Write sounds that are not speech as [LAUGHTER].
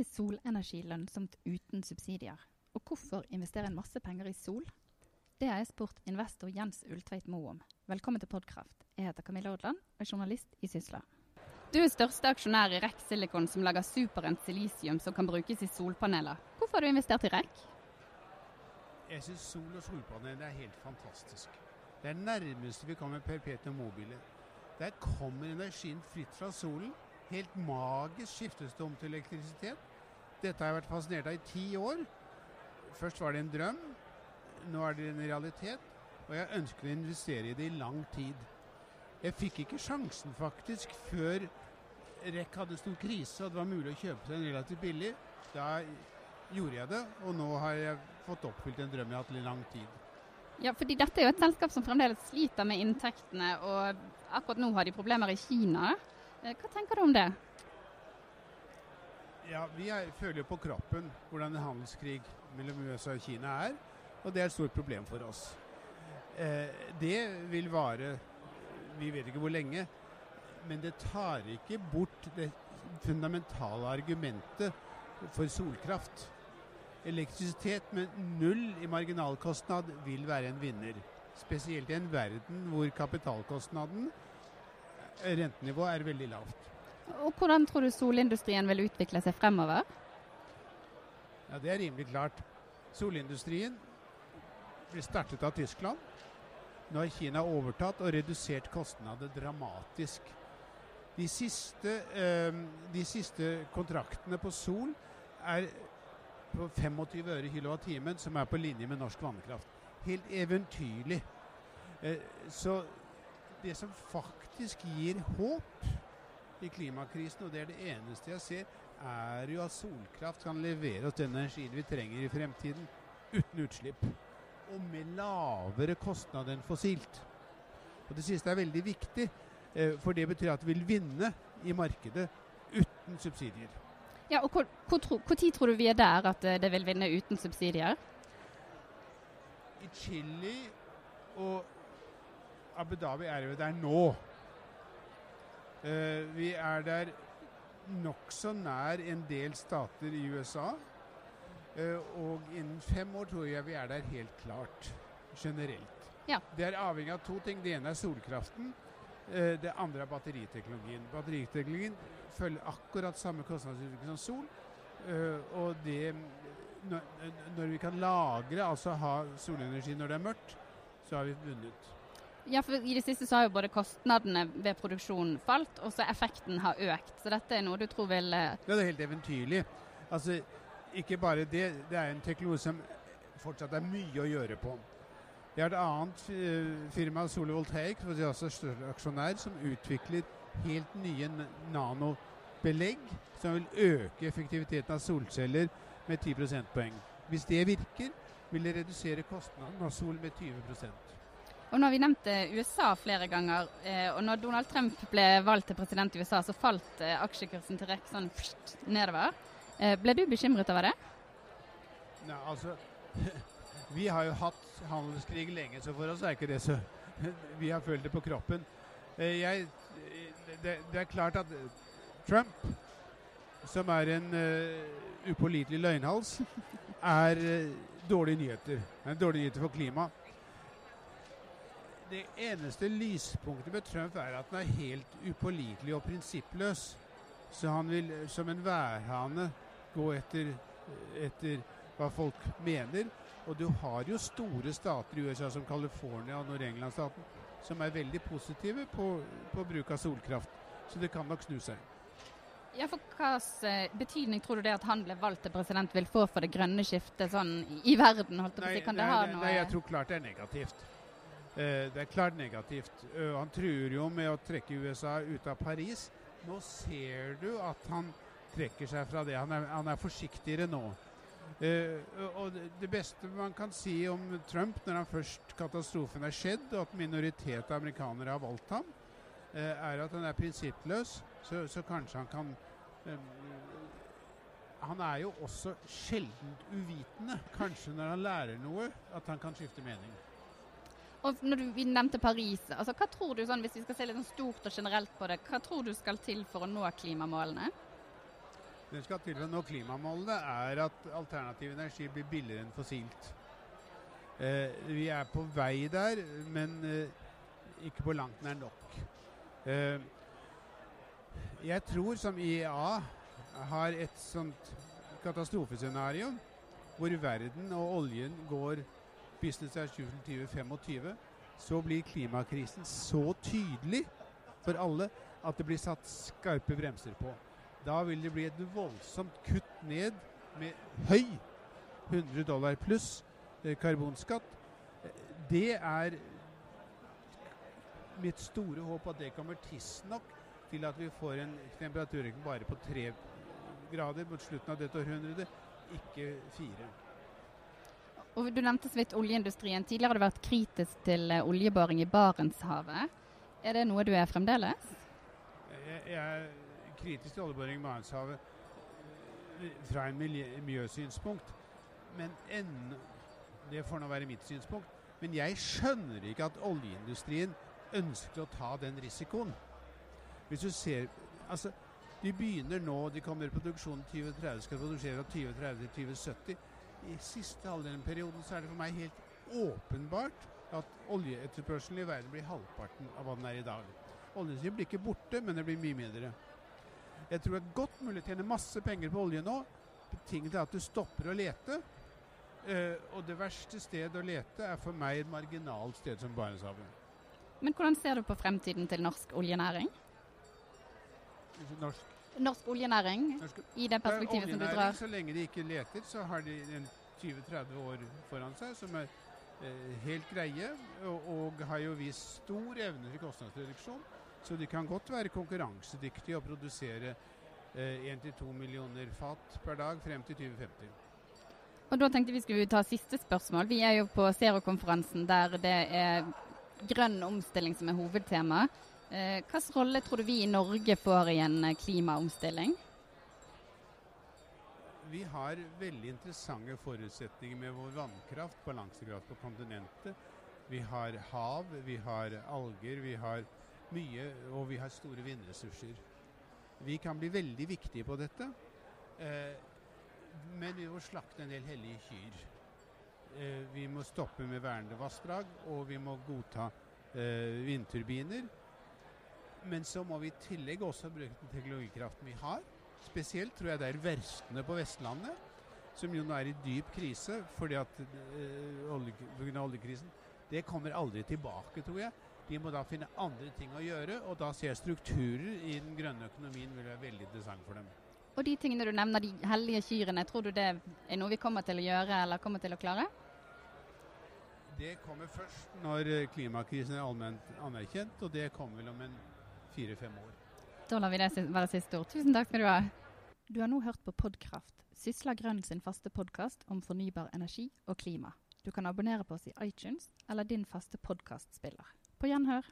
bygge solenergi lønnsomt uten subsidier? Og hvorfor investere en masse penger i sol? Det har jeg spurt investor Jens Ultveit Moe om. Velkommen til Podkraft. Jeg heter Camilla Odland og er journalist i Sysla. Du er største aksjonær i REC Silicon, som lager superrent silisium som kan brukes i solpaneler. Hvorfor har du investert i REC? Jeg syns sol og solpaneler er helt fantastisk. Det er nærmeste vi kommer perpetuum mobile. Der kommer energien fritt fra solen. Helt magisk skiftes det om til elektrisitet. Dette har jeg vært fascinert av i ti år. Først var det en drøm, nå er det en realitet. Og jeg ønsker å investere i det i lang tid. Jeg fikk ikke sjansen faktisk før REC hadde stor krise og det var mulig å kjøpe seg en relativt billig. Da gjorde jeg det, og nå har jeg fått oppfylt en drøm jeg har hatt i lang tid. Ja, fordi dette er jo et selskap som fremdeles sliter med inntektene, og akkurat nå har de problemer i Kina. Eh, hva tenker du om det? Ja, Vi er, føler jo på kroppen hvordan en handelskrig mellom USA og Kina er, og det er et stort problem for oss. Eh, det vil vare vi vet ikke hvor lenge, men det tar ikke bort det fundamentale argumentet for solkraft. Elektrisitet med null i marginalkostnad vil være en vinner. Spesielt i en verden hvor kapitalkostnaden, rentenivået, er veldig lavt. Og Hvordan tror du solindustrien vil utvikle seg fremover? Ja, Det er rimelig klart. Solindustrien ble startet av Tyskland. Nå har Kina overtatt og redusert kostnader dramatisk. De siste, eh, de siste kontraktene på sol er på 25 øre kilowattimen, som er på linje med norsk vannkraft. Helt eventyrlig. Eh, så det som faktisk gir håp i klimakrisen, og det er det eneste jeg ser, er jo at solkraft kan levere oss den energien vi trenger i fremtiden uten utslipp. Og med lavere kostnad enn fossilt. Og Det siste er veldig viktig, eh, for det betyr at vi vil vinne i markedet uten subsidier. Ja, og hvor, hvor, hvor tid tror du vi er der at eh, det vil vinne uten subsidier? I Chile og Abu Dhabi er jo der nå. Uh, vi er der nokså nær en del stater i USA. Uh, og innen fem år tror jeg vi er der helt klart, generelt. Ja. Det er avhengig av to ting. Det ene er solkraften. Uh, det andre er batteriteknologien. Batteriteknologien følger akkurat samme kostnadsutvikling som sol. og det når, når vi kan lagre, altså ha solenergi når det er mørkt, så har vi vunnet. Ja, for I det siste så har jo både kostnadene ved produksjonen falt, og så effekten har økt. Så dette er noe du tror vil Ja, det er helt eventyrlig. Altså, ikke bare det. Det er en teknologi som fortsatt er mye å gjøre på. Vi har et annet firma, Solovoltaic, som er også større aksjonær, som utvikler helt nye nanobelegg som vil øke effektiviteten av solceller med 10 prosentpoeng. Hvis det virker, vil det redusere kostnaden av sol med 20 og nå har vi nevnt USA flere ganger. og når Donald Trump ble valgt til president i USA, så falt aksjekursen til REC sånn nedover. ble du bekymret over det? Nei, altså [LAUGHS] Vi har jo hatt handelskrig lenge, så for oss er ikke det så [LAUGHS] Vi har følt det på kroppen. Jeg, det, det er klart at Trump, som er en uh, upålitelig løgnhals, [LAUGHS] er uh, dårlige nyheter. Er dårlige nyheter for klimaet det eneste lyspunktet med Trump er at han er helt upålitelig og prinsippløs. Så han vil som en værhane gå etter, etter hva folk mener. Og du har jo store stater i USA som California og Nord-England-staten som er veldig positive på, på, bruk av solkraft. Så det kan nok snu seg. Ja, for Hvilken betydning tror du det at han ble valgt til president vil få for det grønne skiftet sånn i verden? holdt på å si? Kan nei, det ha nei, noe nei, jeg tror klart det er negativt. Det er klart negativt. Han truer jo med å trekke USA ut av Paris. Nå ser du at han trekker seg fra det. Han er, han er forsiktigere nå. og Det beste man kan si om Trump når han først katastrofen er skjedd, og at minoritet av amerikanere har valgt ham, er at han er prinsippløs. Så, så kanskje han kan Han er jo også sjeldent uvitende. Kanskje når han lærer noe, at han kan skifte mening. Og når du, Vi nevnte Paris. altså hva tror du, sånn, Hvis vi skal se litt sånn stort og generelt på det, hva tror du skal til for å nå klimamålene? den skal til for å nå klimamålene, er at alternativ energi blir billigere enn fossilt. Eh, vi er på vei der, men eh, ikke på langt nær nok. Eh, jeg tror som IEA har et sånt katastrofescenario hvor verden og oljen går as usual 2025, så blir klimakrisen så tydelig for alle at det blir satt skarpe bremser på. Da vil det bli et voldsomt kutt ned med høy 100 dollar pluss eh, karbonskatt. Det er mitt store håp at det kommer tidsnok til at vi får en temperaturøkning bare på tre grader mot slutten av dette århundret, ikke fire. Og Du nevnte så vidt oljeindustrien. Tidligere har du vært kritisk til uh, oljeboring i Barentshavet. Er det noe du er fremdeles? Jeg, jeg er kritisk til oljeboring i Barentshavet eh, fra en miljøsynspunkt. Men en, Det får nå være mitt synspunkt. Men jeg skjønner ikke at oljeindustrien ønsker å ta den risikoen. Hvis du ser Altså, de begynner nå, de kommer i produksjonen 2030, skal produsere fra 2030 til 2070. I siste halvdelen av perioden så er det for meg helt åpenbart at oljeetterspørselen i verden blir halvparten av hva den er i dag. Oljen blir ikke borte, men det blir mye mindre. Jeg tror det er godt mulig å tjene masse penger på olje nå. Betinget er at du stopper å lete. Uh, og det verste stedet å lete er for meg et marginalt sted som Barentshavet. Men hvordan ser du på fremtiden til norsk oljenæring? Norsk, norsk oljenæring, i det perspektivet som du drar? Så lenge de ikke leter, så har de 20-30 år foran seg som er eh, helt greie, og, og, har jo vist stor evne til kostnadsreduksjon. Så de kan godt være konkurransedyktige og produsere eh, 1-2 millioner fat per dag frem til 2050. Og Da tenkte vi skulle ta siste spørsmål. Vi er jo på Zero-konferansen der det er grønn omstilling som er hovedtema. Eh, Hvilken rolle tror du vi i Norge får i en eh, klimaomstilling? Vi har veldig interessante forutsetninger med vår vannkraft, balansekraft på kontinentet. Vi har hav, vi har alger, vi har mye, og vi har store vindressurser. Vi kan bli veldig viktige på dette, eh, men vi må slakte en del hellige kyr. Eh, vi må stoppe med vernede vassdrag, og vi må godta eh, vindturbiner. Men så må vi i tillegg også bruke den teknologikraften vi har. Spesielt tror jeg det er verftene på Vestlandet, som jo nå er i dyp krise fordi at øh, olje, oljekrisen. Det kommer aldri tilbake, tror jeg. De må da finne andre ting å gjøre, og da ser jeg strukturer i den grønne økonomien vil være veldig interessant for dem. Og de tingene du nevner, de hellige kyrne, tror du det er noe vi kommer til å gjøre eller kommer til å klare? Det kommer først når eh, klimakrisen er allment anerkjent, og det kommer vel om en fire-fem år. Da lar vi det være siste ord. Tusen takk skal du ha. Du har nå hørt på Podkraft, Sysla Grønn sin faste podkast om fornybar energi og klima. Du kan abonnere på oss i iTunes eller din faste podkastspiller. På gjenhør.